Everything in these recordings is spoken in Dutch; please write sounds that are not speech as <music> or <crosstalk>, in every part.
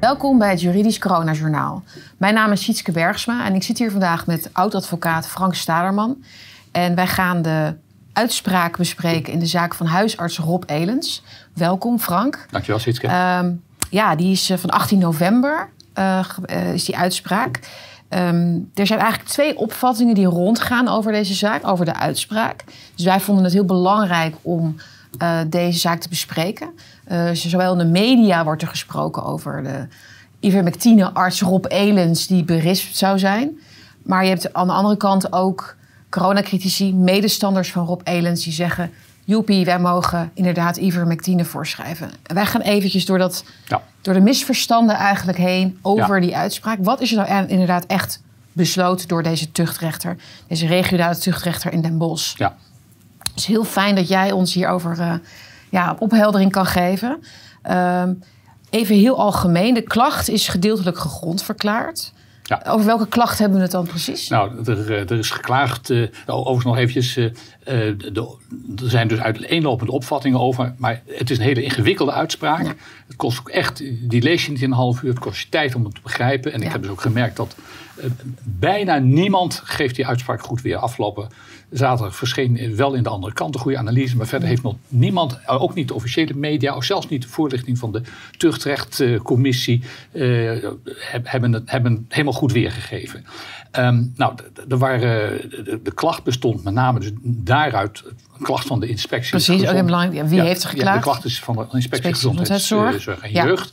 Welkom bij het Juridisch Coronajournaal. Mijn naam is Sietske Bergsma en ik zit hier vandaag met oud-advocaat Frank Staderman. En wij gaan de uitspraak bespreken in de zaak van huisarts Rob Elens. Welkom Frank. Dankjewel Sietske. Ehm, ja, die is eh, van 18 november, uh, is die uitspraak. Um, er zijn eigenlijk twee opvattingen die rondgaan over deze zaak, over de uitspraak. Dus wij vonden het heel belangrijk om uh, deze zaak te bespreken. Uh, zowel in de media wordt er gesproken over de ivermectine-arts Rob Elens die berispt zou zijn. Maar je hebt aan de andere kant ook coronacritici, medestanders van Rob Elens, die zeggen... joepie, wij mogen inderdaad ivermectine voorschrijven. En wij gaan eventjes door, dat, ja. door de misverstanden eigenlijk heen over ja. die uitspraak. Wat is er nou inderdaad echt besloten door deze tuchtrechter? Deze regionale tuchtrechter in Den Bosch. Ja. Het is heel fijn dat jij ons hierover uh, ja, opheldering kan geven. Uh, even heel algemeen. De klacht is gedeeltelijk gegrond verklaard. Ja. Over welke klacht hebben we het dan precies? Nou, er, er is geklaagd. Uh, overigens nog eventjes. Uh, de, er zijn dus uiteenlopende opvattingen over. Maar het is een hele ingewikkelde uitspraak. Ja. Het kost ook echt. Die lees je niet in een half uur. Het kost je tijd om het te begrijpen. En ja. ik heb dus ook gemerkt dat uh, bijna niemand geeft die uitspraak goed weer. Afgelopen zaterdag verscheen wel in de andere kant een goede analyse. Maar verder heeft nog niemand, ook niet de officiële media, of zelfs niet de voorlichting van de tuchtrechtcommissie, uh, hebben het hebben helemaal goed weergegeven. Um, nou, er waren, de, de, klacht bestond met name dus daaruit een klacht van de inspectie. Precies, ook belangrijk. Wie ja, heeft er geklaagd? Ja, de klacht is van de inspectie gezondheidszorg en jeugd.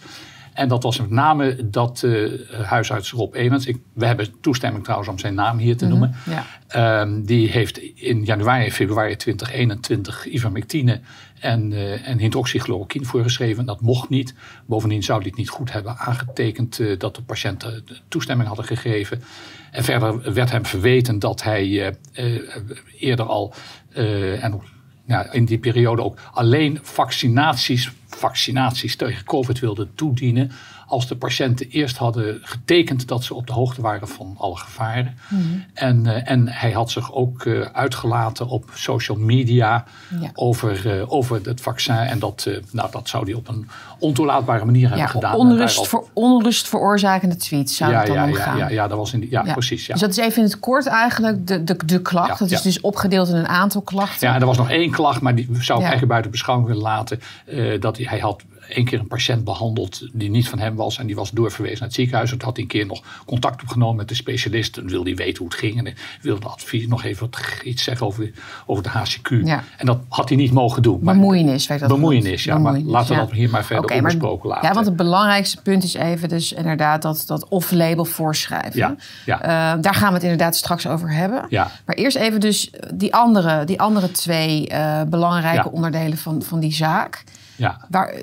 En dat was met name dat uh, huisarts Rob Elens, ik, we hebben toestemming trouwens om zijn naam hier te noemen. Mm -hmm, ja. um, die heeft in januari en februari 2021 ivermectine en, uh, en hydroxychloroquine voorgeschreven. Dat mocht niet. Bovendien zou hij het niet goed hebben aangetekend uh, dat de patiënten toestemming hadden gegeven. En verder werd hem verweten dat hij eerder al en nou, in die periode ook alleen vaccinaties, vaccinaties tegen COVID wilde toedienen. Als de patiënten eerst hadden getekend dat ze op de hoogte waren van alle gevaren. Mhm. Mm -hmm. en, uh, en hij had zich ook uh, uitgelaten op social media ja. over, uh, over het vaccin. En dat, nou, dat zou hij op een ontoelaatbare manier hebben gedaan. Onrust, daarop... voor, onrust veroorzakende tweets zou ja, het dan ja, om ja. Ja, ja, dat was in die, ja, precies. Ja. Dus dat is even in het kort eigenlijk de, de, de klacht. dat is dus opgedeeld in een aantal klachten. Ja, en er was nog één klacht, maar die zou ik eigenlijk buiten beschouwing willen laten. dat hij, hij had één keer een patiënt behandeld die niet van hem was. En die was doorverwezen naar het ziekenhuis. En toen had hij een keer nog contact opgenomen met de specialist. En wilde hij weten hoe het ging. En wilde advies nog even wat, iets zeggen over, over de HCQ. Ja. En dat had hij niet mogen doen. Maar, bemoeienis dat Bemoeienis, ja. Bemoeienis, maar laten we ja. dat hier maar verder okay, onbesproken maar, laten. Ja, want het belangrijkste punt is even dus inderdaad dat, dat off-label voorschrijven. Ja, ja. Uh, daar gaan we het inderdaad straks over hebben. Ja. Maar eerst even dus die andere, die andere twee uh, belangrijke onderdelen van, van die zaak. Ja. Waar,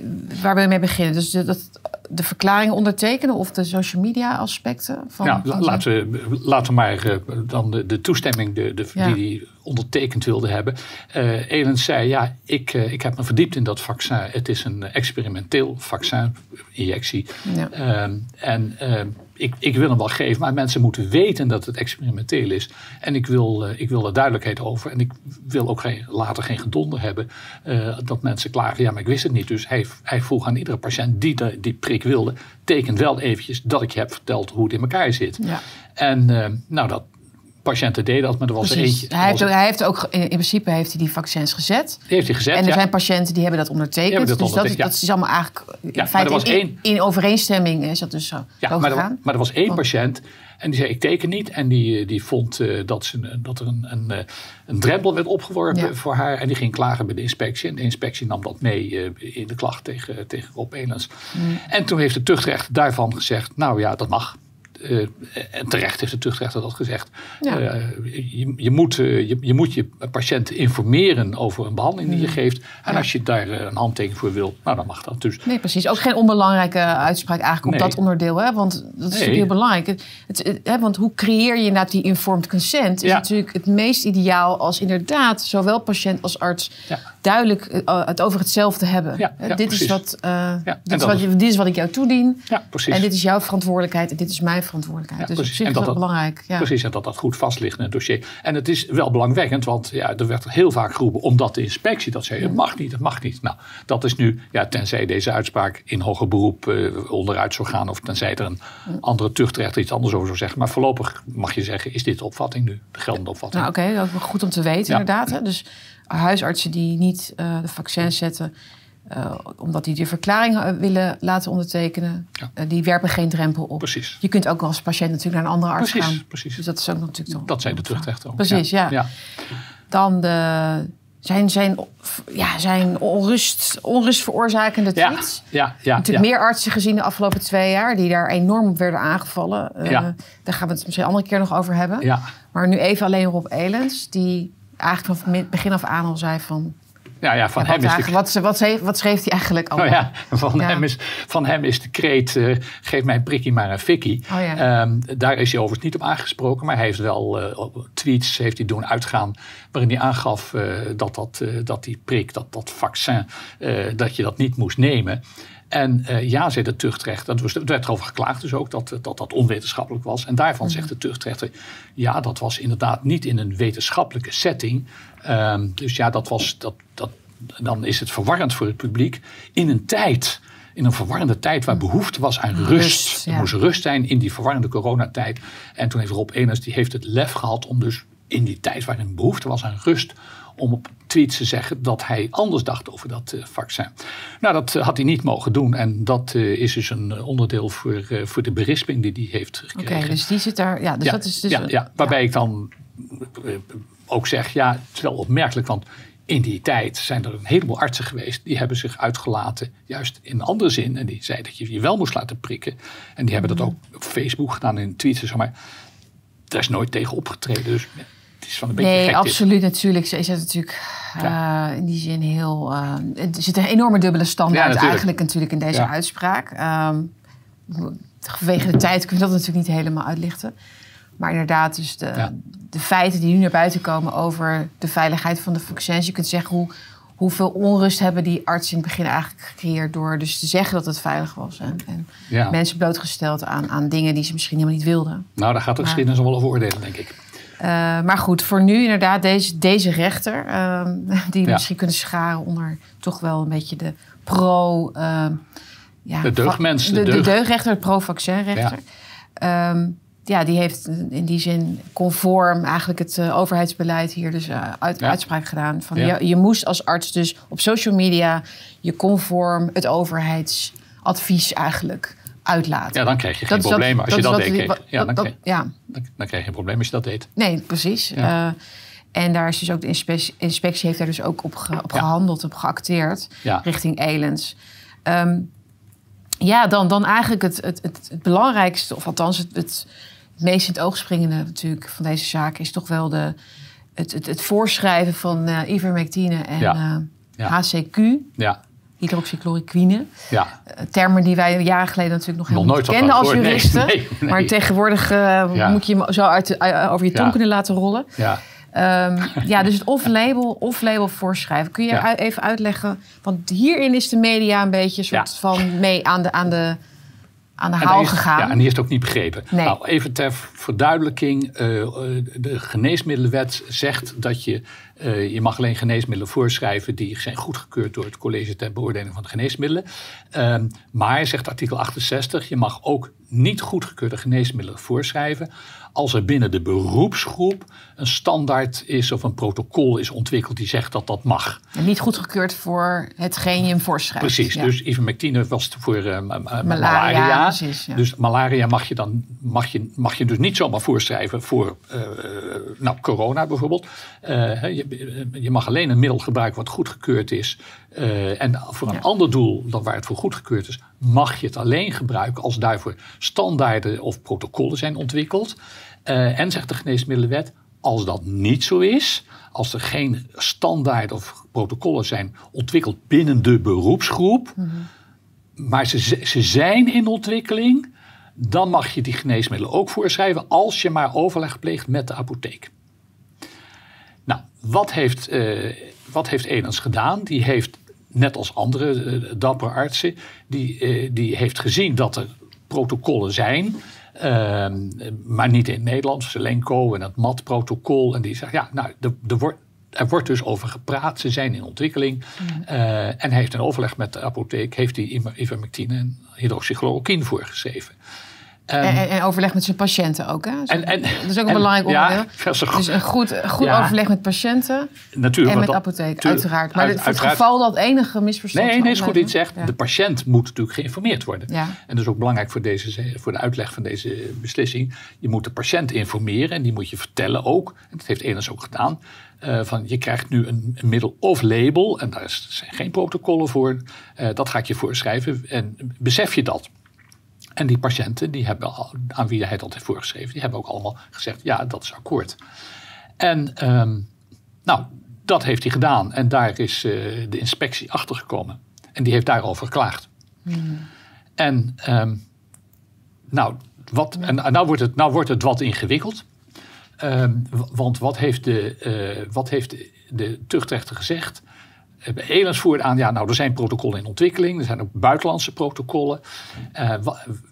waar wil je mee beginnen? Dus de, dat, de verklaringen ondertekenen of de social media aspecten? Van, ja, van laten, we, laten we maar uh, dan de, de toestemming de, de, Ja. die hij ondertekend wilde hebben. Uh, Elens zei, ja, ik, uh, ik heb me verdiept in dat vaccin. Het is een experimenteel vaccin, injectie. Ja. Ehm, en ehm, ik, ik wil hem wel geven, maar mensen moeten weten dat het experimenteel is. En ik wil, uh, ik wil er duidelijkheid over. En ik wil ook geen, later geen gedonder hebben uh, dat mensen klagen. Ja, maar ik wist het niet. Dus hij, hij vroeg aan iedere patiënt die de, die prik wilde, teken wel eventjes dat ik je heb verteld hoe het in elkaar zit. Ja. En uh, nou, dat patiënten deden dat, maar er was er eentje. Hij heeft, ook, hij heeft ook, in principe heeft hij die vaccins gezet. Die heeft hij gezet, En er ja. zijn patiënten die hebben dat ondertekend. Hebben dat dus dat, dat is allemaal eigenlijk in feite in, één- in overeenstemming is dat dus zo, Ja, maar er, maar er was één Want- patiënt en die zei ik teken niet. En die, eh, die vond eh, dat, ze, dat er een, een, eh, een drempel werd opgeworpen voor haar. En die ging klagen bij de inspectie. En de inspectie nam dat mee in de klacht tegen, tegen Rob Elens. Mm. En toen heeft de tuchtrechter daarvan gezegd, nou ja, dat mag. Eh, en terecht heeft de tuchtrechter dat gezegd. Ja. Eh, je, je, moet, eh, je, je moet je patiënt informeren over een behandeling die je Mm. geeft. En als je daar een handtekening voor wil, nou dan mag dat. Dus Nee, precies. Ook geen onbelangrijke uitspraak eigenlijk op dat onderdeel. Hè? Want dat is Nee. heel belangrijk. Het, het- hè, want hoe creëer je inderdaad die informed consent? Is Ja. natuurlijk het meest ideaal als inderdaad zowel patiënt als arts duidelijk het over hetzelfde hebben. Ja, Hè, ja, dit, is wat, dit, is wat, dit is wat ik jou toedien. ja, precies. En dit is jouw verantwoordelijkheid en dit is mijn verantwoordelijkheid. Ja, dus precies. op zich En is dat dat dat- belangrijk. Ja. Precies, en dat dat goed vast ligt in het dossier. En het is wel belangwekkend, want ja, er werd heel vaak geroepen omdat de inspectie dat zei, het mag niet, het mag niet. Nou, dat is nu, ja, tenzij deze uitspraak in hoger beroep eh, onderuit zou gaan of tenzij er een andere tuchtrechter iets anders over zou zeggen. Maar voorlopig mag je zeggen, is dit de opvatting nu, de geldende opvatting. Nou, oké, dat is goed om te weten, inderdaad. Hè. Dus huisartsen die niet eh, de vaccins zetten, eh, omdat die de verklaring eh, willen laten ondertekenen, Ja. eh, die werpen geen drempel op. Precies. Je kunt ook als patiënt natuurlijk naar een andere arts Precies, gaan. precies. Dus dat is ook natuurlijk toch. Dat zei de tuchtrechter ook. Precies, ja. ja. Dan de, zijn, zijn, ja, zijn onrust, onrust veroorzakende Ja, tweets. ja, ja, natuurlijk ja. meer artsen gezien de afgelopen twee jaar die daar enorm op werden aangevallen. Ja. Daar gaan we het misschien een andere keer nog over hebben. Ja. Maar nu even alleen Rob Elens, die eigenlijk van begin af aan al zei van... Ja, ja, van hem is de wat, wat, schreef, wat schreef hij eigenlijk al? Oh ja, van, Ja. Hem is, van hem is de kreet, eh, geef mij een prikkie maar een fikkie. Oh ja. Ehm, daar is hij overigens niet op aangesproken, maar hij heeft wel eh, tweets heeft hij doen uitgaan waarin hij aangaf eh, dat, dat, dat die prik, dat, dat vaccin, dat je dat niet moest nemen. En eh, ja, zei de tuchtrechter, er werd erover geklaagd dus ook dat, dat dat onwetenschappelijk was. En daarvan Mhm. zegt de tuchtrechter, ja, dat was inderdaad niet in een wetenschappelijke setting. Ehm, dus ja, dat was, dat, dat, dan is het verwarrend voor het publiek in een tijd. In een verwarrende tijd waar behoefte was aan rust. Rust, Er moest rust zijn in die verwarrende coronatijd. En toen heeft Rob Eners, die heeft het lef gehad om dus in die tijd waarin behoefte was aan rust, om op tweets te zeggen dat hij anders dacht over dat eh, vaccin. Nou, dat eh, had hij niet mogen doen. En dat eh, is dus een onderdeel voor, voor de berisping die hij heeft Oké, gekregen. dus die zit daar... Ja, dus ja, dat is dus... ja, ja, waarbij ik dan ook zeg, ja, het is wel opmerkelijk, want in die tijd zijn er een heleboel artsen geweest die hebben zich uitgelaten, juist in een andere zin. En die zeiden dat je je wel moest laten prikken. En die hebben dat ook op Facebook gedaan in tweets en zo. Maar daar is nooit tegen opgetreden. Dus is van een beetje Nee, dit. absoluut natuurlijk. Ze is het natuurlijk eh, in die zin heel... eh, er zit een enorme dubbele standaard Ja, natuurlijk. eigenlijk natuurlijk in deze Ja. uitspraak. Vanwege de tijd kunnen we dat natuurlijk niet helemaal uitlichten. Maar inderdaad, dus de, de feiten die nu naar buiten komen over de veiligheid van de vaccins. Je kunt zeggen hoe, hoeveel onrust hebben die artsen in het begin eigenlijk gecreëerd door dus te zeggen dat het veilig was. En, en Ja. mensen blootgesteld aan, aan dingen die ze misschien helemaal niet wilden. Nou, daar gaat de geschiedenis nog wel over oordelen, denk ik. Eh, maar goed, voor nu inderdaad deze, deze rechter, ehm, die Ja. misschien kunnen scharen onder toch wel een beetje de pro... ehm, ja, De deugdmens, de De, de, deugd- deugdrechter, de pro-vaccinrechter. Ja. ja, die heeft in die zin conform eigenlijk het eh, overheidsbeleid hier dus eh, uit, Ja. uitspraak gedaan. Van Ja. je, je moest als arts dus op social media je conform het overheidsadvies eigenlijk uitlaten. Ja, dan krijg je geen probleem als je dat deed. kreeg- wat- Ja, dan kreeg- ja, dan, dan krijg je geen probleem als je dat deed. Nee, precies. Ja. Eh, en daar is dus ook de inspectie, inspectie heeft daar dus ook op, ge- op Ja. gehandeld, op geacteerd richting Elens. Ehm, ja, dan, dan eigenlijk het, het, het, het belangrijkste, of althans het, het, meest in het oog springende natuurlijk van deze zaak, is toch wel de, het, het, het voorschrijven van eh ivermectine en eh. HCQ, Ja, hydroxychloroquine. ja. Eh, Termen die wij jaren geleden natuurlijk nog helemaal niet kenden als. Nee, juristen. nee, nee. Maar tegenwoordig eh, Ja. moet je hem zo uit eh, over je tong Ja. kunnen laten rollen. ja. Ehm, ja, dus het off-label, off-label voorschrijven. Kun je even uitleggen? Want hierin is de media een beetje een soort van mee aan de, aan de, aan de haal gegaan. Ja, en die heeft het ook niet begrepen. Nee. Nou, even ter verduidelijking. eh, de geneesmiddelenwet zegt dat je, eh, je mag alleen geneesmiddelen voorschrijven die zijn goedgekeurd door het college ter beoordeling van de geneesmiddelen. Ehm, maar, zegt artikel 68, je mag ook niet goedgekeurde geneesmiddelen voorschrijven als er binnen de beroepsgroep een standaard is of een protocol is ontwikkeld die zegt dat dat mag. En niet goedgekeurd voor hetgeen je hem voorschrijft. Precies, Ja. dus ivermectine was voor eh, ma- ma- Malaria, malaria. precies, ja. Dus malaria mag je dan mag je, mag je dus niet zomaar voorschrijven voor eh, nou, corona bijvoorbeeld. Eh, je, je mag alleen een middel gebruiken wat goedgekeurd is. eh, en voor een Ja. ander doel dan waar het voor goedgekeurd is, mag je het alleen gebruiken als daarvoor standaarden of protocollen zijn ontwikkeld. Eh, en zegt de geneesmiddelenwet, als dat niet zo is, als er geen standaard of protocollen zijn ontwikkeld binnen de beroepsgroep, maar ze, ze zijn in ontwikkeling, dan mag je die geneesmiddelen ook voorschrijven als je maar overleg pleegt met de apotheek. Nou, wat heeft, eh wat heeft Elens gedaan? Die heeft, net als andere eh, dappere artsen, die, eh, die heeft gezien dat er protocollen zijn Ehm, maar niet in het Nederlands. Selenco en het MAT-protocol. En die zegt, ja, nou, er, er wordt er wordt dus over gepraat. Ze zijn in ontwikkeling. Eh, en hij heeft in overleg met de apotheek heeft hij ivermectine en hydroxychloroquine voorgeschreven. En, en, overleg met zijn patiënten ook, hè? En, en, dat is ook een belangrijk onderdeel. <laughs> Ja, dus een goed, goed ja, overleg met patiënten natuurlijk, en met de apotheek, uiteraard. Maar uit, voor het geval dat enige misverstand Nee, nee, is goed iets zegt. De patiënt moet natuurlijk geïnformeerd worden. En dat is ook belangrijk voor, deze, voor de uitleg van deze beslissing. Je moet de patiënt informeren en die moet je vertellen ook. En dat heeft Enes ook gedaan. Uh, van je krijgt nu een, een middel of label en daar zijn geen protocollen voor. Uh, dat ga ik je voorschrijven en besef je dat. En die patiënten die hebben, aan wie hij dat heeft voorgeschreven, die hebben ook allemaal gezegd: ja, dat is akkoord. En um, nou, dat heeft hij gedaan. En daar is uh, de inspectie achter gekomen. En die heeft daarover geklaagd. Mm. En um, nou, wat, en nou wordt, het, nou wordt het wat ingewikkeld. Um, want wat heeft de, uh, wat heeft de, de tuchtrechter gezegd? Elens voerde aan, ja, nou, er zijn protocollen in ontwikkeling. Er zijn ook buitenlandse protocollen. Uh,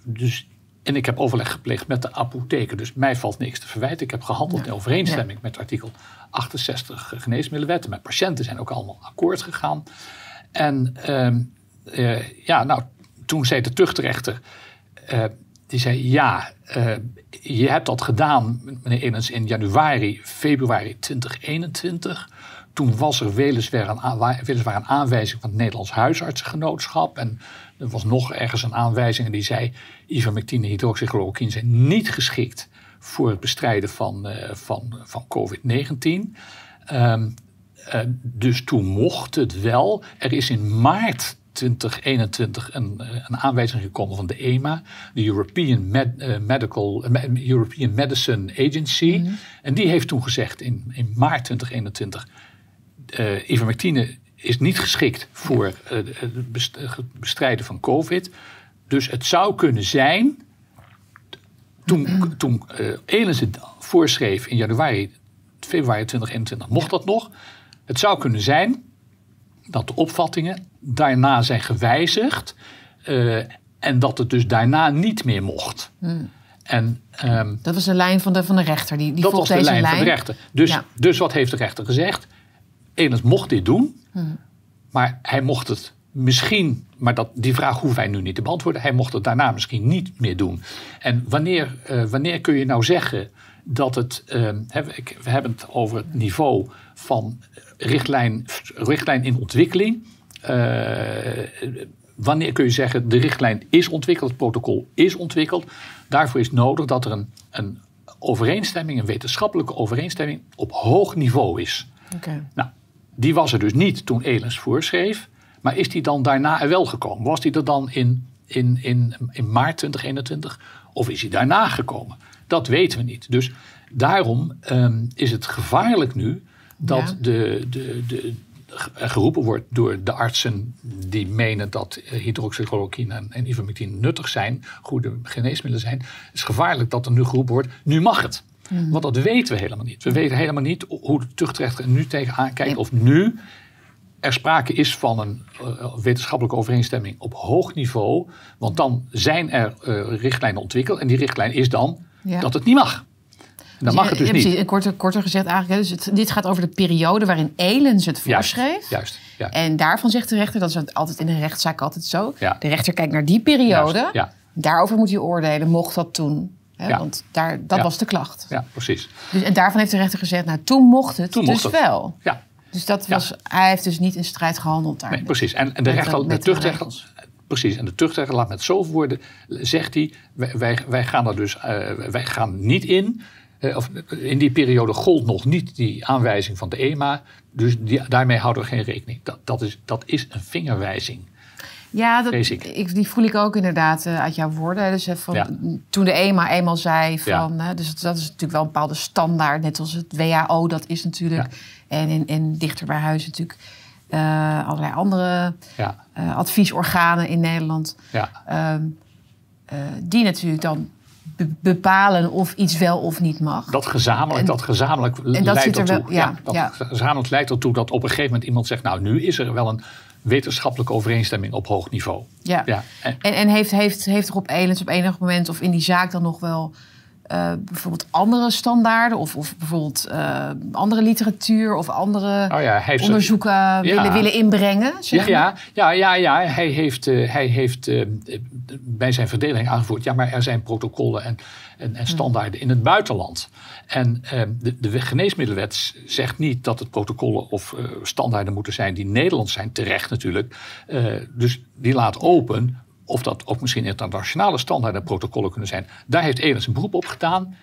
dus, en ik heb overleg gepleegd met de apotheken. Dus mij valt niks te verwijten. Ik heb gehandeld in overeenstemming met artikel 68 geneesmiddelenwetten. Mijn patiënten zijn ook allemaal akkoord gegaan. En uh, ja, nou, toen zei de tuchtrechter... Uh, die zei, ja, je hebt dat gedaan, meneer Elens, in januari, februari 2021. Toen was er weliswaar een, weliswaar een aanwijzing van het Nederlands Huisartsengenootschap. En er was nog ergens een aanwijzing die zei... ivermectine en hydroxychloroquine zijn niet geschikt... voor het bestrijden van, uh, van, van COVID-19. Um, uh, dus toen mocht het wel. Er is in maart 2021 een, een, aanwijzing gekomen van de EMA, de European, Med, uh, Medical, European Medicine Agency. Mm -hmm. En die heeft toen gezegd in, in maart 2021 uh, ivermectine is niet geschikt voor uh, het bestrijden van COVID. Dus het zou kunnen zijn, toen, toen uh, Elens het voorschreef in januari, februari 2021, mocht dat nog. Het zou kunnen zijn dat de opvattingen daarna zijn gewijzigd uh, en dat het dus daarna niet meer mocht. Hmm. En, um, dat was de lijn van de, van de rechter. Die, die dat was de lijn, lijn, van de rechter. Dus, ja. dus wat heeft de rechter gezegd? Elens mocht dit doen, hmm. maar hij mocht het misschien, maar dat, die vraag hoeven wij nu niet te beantwoorden, hij mocht het daarna misschien niet meer doen. En wanneer, uh, wanneer kun je nou zeggen dat het, uh, we hebben het over het niveau van richtlijn, richtlijn in ontwikkeling. Uh, wanneer kun je zeggen de richtlijn is ontwikkeld, het protocol is ontwikkeld. Daarvoor is nodig dat er een, een overeenstemming, een wetenschappelijke overeenstemming op hoog niveau is. Okay. Nou, die was er dus niet toen Elens voorschreef. Maar is die dan daarna er wel gekomen? Was die er dan in, in, in, in maart 2021? Of is hij daarna gekomen? Dat weten we niet. Dus daarom um, is het gevaarlijk nu dat ja. de, de, de, geroepen wordt door de artsen die menen dat hydroxychloroquine en, en ivermectine nuttig zijn, goede geneesmiddelen zijn. Het is gevaarlijk dat er nu geroepen wordt, nu mag het. Mm. Want dat weten we helemaal niet. We weten helemaal niet hoe de tuchtrechter er nu tegenaan kijkt. Of nu er sprake is van een uh, wetenschappelijke overeenstemming op hoog niveau. Want dan zijn er uh, richtlijnen ontwikkeld. En die richtlijn is dan ja. dat het niet mag. En dan mag het dus ja, niet. Korter, korter gezegd eigenlijk. Dus het, dit gaat over de periode waarin Elens het voorschreef. Juist, juist ja. En daarvan zegt de rechter, dat is altijd in een rechtszaak altijd zo. De rechter kijkt naar die periode. Juist, Daarover moet hij oordelen. Mocht dat toen Hè, ja. Want daar, dat ja. was de klacht. Ja, precies. Dus, en daarvan heeft de rechter gezegd, nou toen mocht het toen dus mocht het. wel. Ja. Dus dat was, hij heeft dus niet in strijd gehandeld daar. Nee, precies. En, en de, rechter, de tuchtrechter, precies. En de tuchtrechter laat met zoveel woorden, zegt hij, wij, wij, wij gaan er dus, uh, wij gaan niet in. Uh, of in die periode gold nog niet die aanwijzing van de EMA. Dus die, daarmee houden we geen rekening. Dat, dat, is, dat is een vingerwijzing. Ja, dat, ik, die voel ik ook inderdaad uh, uit jouw woorden. Dus van, ja. Toen de EMA eenmaal zei van... Ja. Uh, dus dat is natuurlijk wel een bepaalde standaard. Net als het WHO, dat is natuurlijk... Ja. En in, in dichter bij huis natuurlijk... Uh, allerlei andere adviesorganen in Nederland. Um, die natuurlijk dan be bepalen of iets wel of niet mag. Dat gezamenlijk, en, dat gezamenlijk en dat leidt ertoe. Wel, ja, dat gezamenlijk leidt ertoe dat op een gegeven moment iemand zegt... nou, nu is er wel een wetenschappelijke overeenstemming op hoog niveau. Ja. Ja, en- En, en heeft, heeft, heeft er op Elens op enig moment of in die zaak dan nog wel eh, bijvoorbeeld andere standaarden of, of bijvoorbeeld eh, andere literatuur of andere Oh ja, hij heeft onderzoeken willen, willen inbrengen? zeg Ja, maar? ja, ja, ja, ja. Hij heeft, eh, hij heeft bij zijn verdeling aangevoerd. Ja, maar er zijn protocollen en, en, en standaarden in het buitenland. En eh, de, de geneesmiddelenwet zegt niet dat het protocollen of standaarden moeten zijn die Nederlands zijn, terecht natuurlijk. Dus die laat open of dat ook misschien internationale standaarden en protocollen kunnen zijn. Daar heeft Elens een beroep op gedaan.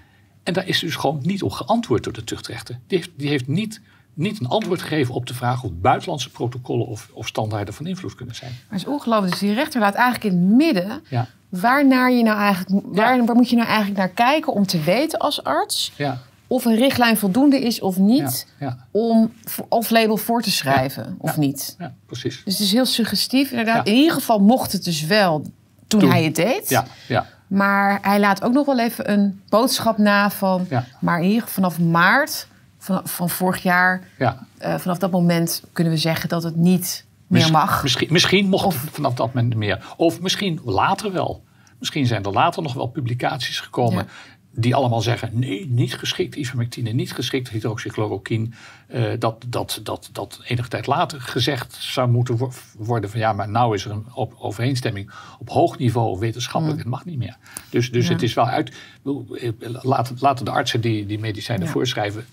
En daar is dus gewoon niet op geantwoord door de tuchtrechter. Die heeft, die heeft niet, niet een antwoord gegeven op de vraag of buitenlandse protocollen of, of standaarden van invloed kunnen zijn. Maar het is ongelooflijk. Dus die rechter laat eigenlijk in het midden Ja, waarnaar je nou eigenlijk, waar, waar moet je nou eigenlijk naar kijken om te weten als arts ja, of een richtlijn voldoende is of niet ja, om v- of label voor te schrijven of niet. ja precies. Dus het is heel suggestief inderdaad. In ieder geval mocht het dus wel toen, Toen. hij het deed. Ja, ja, Maar hij laat ook nog wel even een boodschap na van... Ja. maar hier vanaf maart van, van vorig jaar... ja. eh, vanaf dat moment kunnen we zeggen dat het niet meer mag. Misschien, misschien mocht Of- het vanaf dat moment meer. Of misschien later wel. Misschien zijn er later nog wel publicaties gekomen. Die allemaal zeggen: nee, niet geschikt ivermectine, niet geschikt hydroxychloroquine. Eh, dat, dat, dat, dat enige tijd later gezegd zou moeten wo- worden: van ja, maar nou is er een op, overeenstemming op hoog niveau wetenschappelijk. Het mag niet meer. Dus, dus Mm. Ja. het is wel uit. Laten, laten de artsen die, die medicijnen Ja. voorschrijven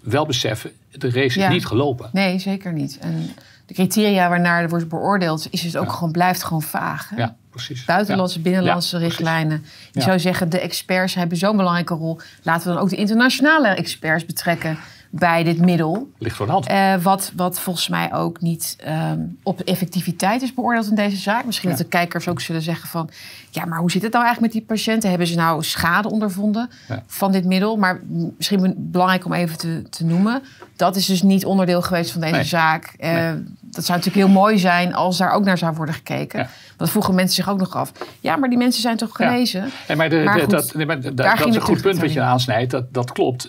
wel beseffen: de race Ja. is niet gelopen. Nee, zeker niet. En de criteria waarnaar er wordt beoordeeld... is het ook Ja. gewoon, blijft gewoon vaag. Hè? Ja, precies. Buitenlandse, Ja. binnenlandse Ja, richtlijnen. Je zou zeggen, de experts hebben zo'n belangrijke rol. Laten we dan ook de internationale experts betrekken bij dit middel. Ligt voor de hand. Eh, wat, wat volgens mij ook niet ehm, op effectiviteit is beoordeeld in deze zaak. Misschien Ja. dat de kijkers ook zullen zeggen van... ja, maar hoe zit het nou eigenlijk met die patiënten? Hebben ze nou schade ondervonden Ja. van dit middel? Maar misschien belangrijk om even te, te noemen... dat is dus niet onderdeel geweest van deze Nee. zaak. Eh, Nee. Dat zou natuurlijk heel mooi zijn als daar ook naar zou worden gekeken. Ja. Want dat vroegen mensen zich ook nog af. Ja, maar die mensen zijn toch genezen? Nee, maar, de, Maar de- goed, dat, nee, maar da- daar dat is een goed punt wat je aansnijdt. Dat, dat klopt.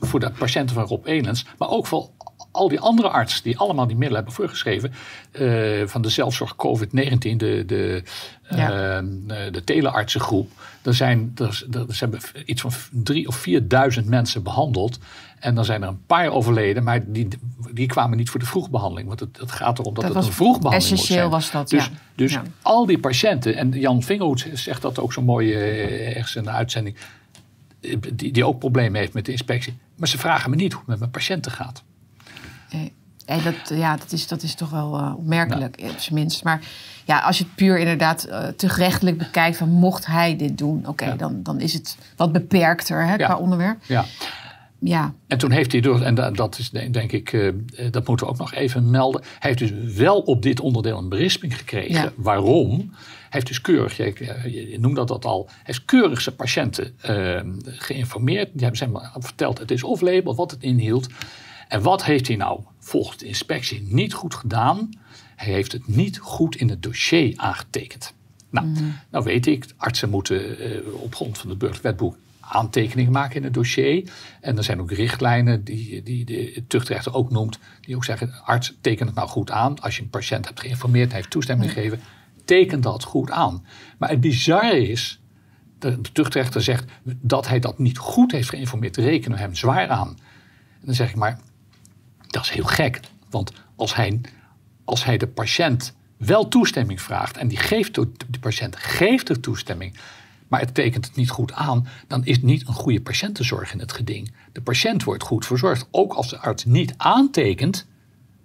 Voor de patiënten van Rob Elens. Maar ook voor al die andere artsen die allemaal die middelen hebben voorgeschreven. eh, van de zelfzorg COVID-19, de, de, Ja. eh, de teleartsengroep. Er zijn, er, er, ze hebben iets van drie of vierduizend mensen behandeld. En dan zijn er een paar overleden, maar die, die kwamen niet voor de vroegbehandeling. Want het, het gaat erom dat, Dat het was een vroegbehandeling moet essentieel was dat, Dus, ja. dus Ja. al die patiënten, en Jan Vingerhoed zegt dat ook zo mooi eh, ergens in de uitzending, die, die ook problemen heeft met de inspectie. Maar ze vragen me niet hoe het met mijn patiënten gaat. Nee. En dat, ja, dat, is, dat is toch wel eh, opmerkelijk, op zijn minst. Maar ja, als je het puur inderdaad eh te gerechtelijk bekijkt... van mocht hij dit doen, oké, Ja. dan, dan is het wat beperkter hè, Ja. qua onderwerp. Ja. Ja, En toen heeft hij door, en da- dat is de- denk ik, eh, eh, dat moeten we ook nog even melden. Hij heeft dus wel op dit onderdeel een berisping gekregen. Waarom? Heeft dus keurig, je, je- je noemde dat, dat al, hij heeft keurig zijn patiënten eh, geïnformeerd. Die hebben ze hem verteld, het is off-label, wat het inhield. En wat heeft hij nou volgens de inspectie niet goed gedaan? Hij heeft het niet goed in het dossier aangetekend. Nou, nou weet ik, artsen moeten eh, op grond van het burgerwetboek aantekeningen maken in het dossier. En er zijn ook richtlijnen die, die de tuchtrechter ook noemt, die ook zeggen, arts, teken het nou goed aan. Als je een patiënt hebt geïnformeerd en heeft toestemming gegeven, teken dat goed aan. Maar het bizarre is, de, de tuchtrechter zegt dat hij dat niet goed heeft geïnformeerd, rekenen we hem zwaar aan. En dan zeg ik maar, dat is heel gek. Want als hij, als hij de patiënt wel toestemming vraagt en die geeft de, de patiënt geeft er toestemming, maar het tekent het niet goed aan, dan is niet een goede patiëntenzorg in het geding. De patiënt wordt goed verzorgd, ook als de arts niet aantekent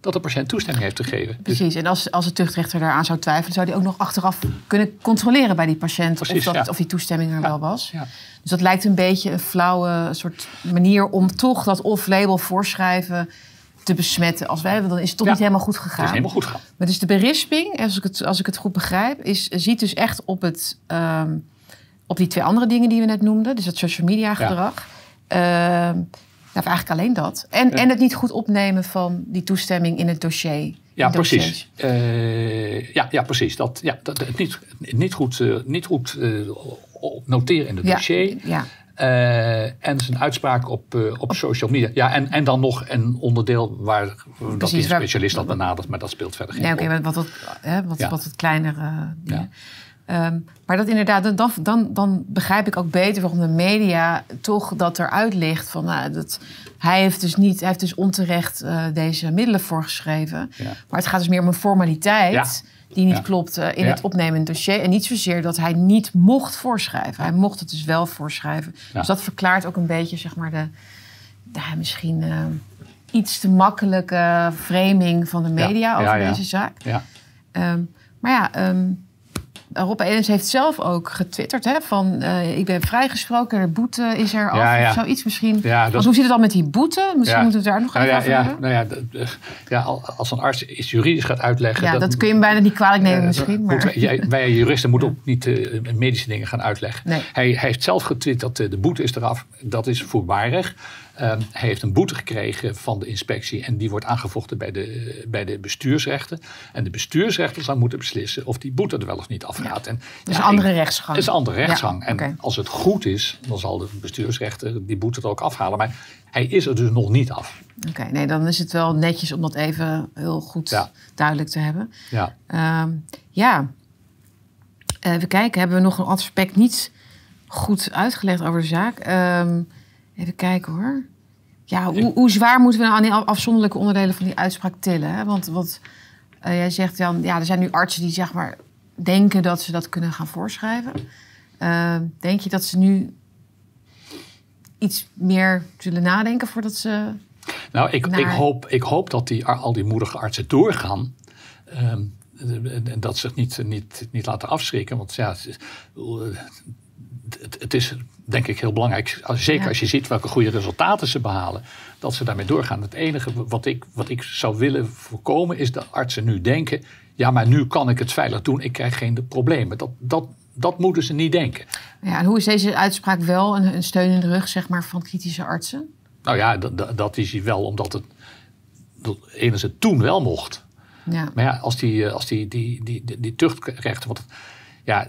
dat de patiënt toestemming heeft gegeven. Dus precies. En als, als de tuchtrechter daaraan zou twijfelen... zou hij ook nog achteraf kunnen controleren bij die patiënt... Precies, of, dat, ja. of die toestemming er wel was. ja. Dus dat lijkt een beetje een flauwe soort manier... om toch dat off-label voorschrijven te besmetten. Als wij, dan is het toch niet helemaal goed het gegaan. is helemaal goed gegaan. Maar dus de berisping, als ik het, als ik het goed begrijp, is, ziet dus echt op, het, ehm, op die twee andere dingen die we net noemden. Dus dat social media gedrag. Ehm, nou, eigenlijk alleen dat. En, en het niet goed opnemen van die toestemming in het dossier. Ja, precies. Eh, ja, ja, precies. Dat, ja, dat, het niet, niet goed, eh, niet goed eh, noteren in het Ja, dossier. ja. En zijn uitspraak op, uh, op social media. Ja, en, en dan nog een onderdeel waar Precies, dat die specialist dat benadert, maar dat speelt verder geen ja, rol. Oké, wat, wat, hè, wat, ja. wat het kleinere dingen. Um, maar dat inderdaad, dan, dan, dan begrijp ik ook beter waarom de media toch dat eruit ligt. Van, nou, dat, hij heeft dus niet, hij heeft dus onterecht uh, deze middelen voorgeschreven. Ja. Maar het gaat dus meer om een formaliteit die niet ja. klopt uh, in het opnemend dossier. En niet zozeer dat hij niet mocht voorschrijven. Hij mocht het dus wel voorschrijven. Dus dat verklaart ook een beetje, zeg maar, de, de misschien uh, iets te makkelijke framing van de media over deze zaak. Um, maar ja, um, Rob Edens heeft zelf ook getwitterd hè, van uh, ik ben vrijgesproken, de boete is er af ja, ja. of zoiets misschien. Ja, dat... hoe zit het dan met die boete? Misschien moeten we het daar nog nou, even over ja, hebben. Nou ja, ja, als een arts iets juridisch gaat uitleggen... Ja, dat, dat kun je hem bijna niet kwalijk nemen uh, misschien. Maar... Wij, wij, juristen moeten ook niet uh, medische dingen gaan uitleggen. Nee. Hij, hij, heeft zelf getwitterd dat de boete is eraf. Dat is voorbarig. Um, hij heeft een boete gekregen van de inspectie en die wordt aangevochten bij de, bij de bestuursrechten. En de bestuursrechter zal moeten beslissen of die boete er wel of niet afgaat. Ja. En, dat is een andere rechtsgang. Dat is een andere rechtsgang. Ja, en als het goed is, dan zal de bestuursrechter die boete er ook afhalen. Maar hij is er dus nog niet af. Oké, okay, nee, dan is het wel netjes om dat even heel goed duidelijk te hebben. Ja. Um, ja. Even kijken, hebben we nog een aspect niet goed uitgelegd over de zaak? Um, Even kijken hoor. Ja, hoe, hoe, zwaar moeten we nou aan die afzonderlijke onderdelen van die uitspraak tillen? Hè? Want wat uh, jij zegt, Jan, ja, er zijn nu artsen die zeg maar denken dat ze dat kunnen gaan voorschrijven. Uh, denk je dat ze nu iets meer zullen nadenken voordat ze. Nou, ik, naar... ik, hoop, ik hoop dat die, al die moedige artsen doorgaan. Um, en dat ze zich niet, niet, niet laten afschrikken. Want ja, het, het, is denk ik heel belangrijk. Zeker als je ziet welke goede resultaten ze behalen. Dat ze daarmee doorgaan. Het enige wat ik, wat ik zou willen voorkomen is dat artsen nu denken. Ja, maar nu kan ik het veilig doen. Ik krijg geen problemen. Dat, dat, dat moeten ze niet denken. Ja, en hoe is deze uitspraak wel een, een steun in de rug zeg maar, van kritische artsen? Nou ja, dat, is hij wel omdat het, dat het toen wel mocht. Ja. Maar ja, als die, als die, die, die, die, die tuchtrechten. Want ja,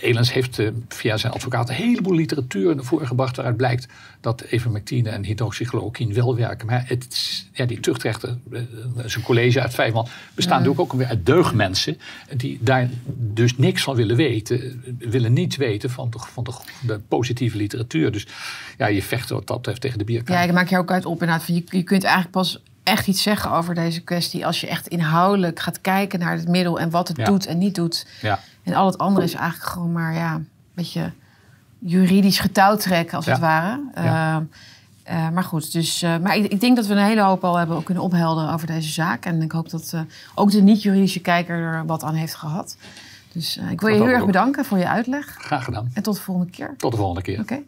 Elens heeft uh, via zijn advocaat een heleboel literatuur naar voren gebracht waaruit blijkt dat ivermectine en hydroxychloroquine wel werken. Maar het, ja, die tuchtrechten, uh, zijn college uit vijf man, bestaan natuurlijk ook weer uit deugdmensen die daar dus niks van willen weten, willen niets weten van de, van de, de positieve literatuur. Dus ja, je vecht wat dat betreft tegen de bierkaart. Ja, ik maak je ook uit op inderdaad van je, je kunt eigenlijk pas echt iets zeggen over deze kwestie als je echt inhoudelijk gaat kijken naar het middel en wat het ja. doet en niet doet. Ja. En al het andere is eigenlijk gewoon maar ja, een beetje juridisch getouwtrek als Ja. het ware. Uh, uh, maar goed, dus, uh, maar ik, ik, denk dat we een hele hoop al hebben kunnen ophelderen over deze zaak. En ik hoop dat ook de niet-juridische kijker er wat aan heeft gehad. Dus ik wil je heel erg bedanken voor je uitleg. Graag gedaan. En tot de volgende keer. Tot de volgende keer. Oké.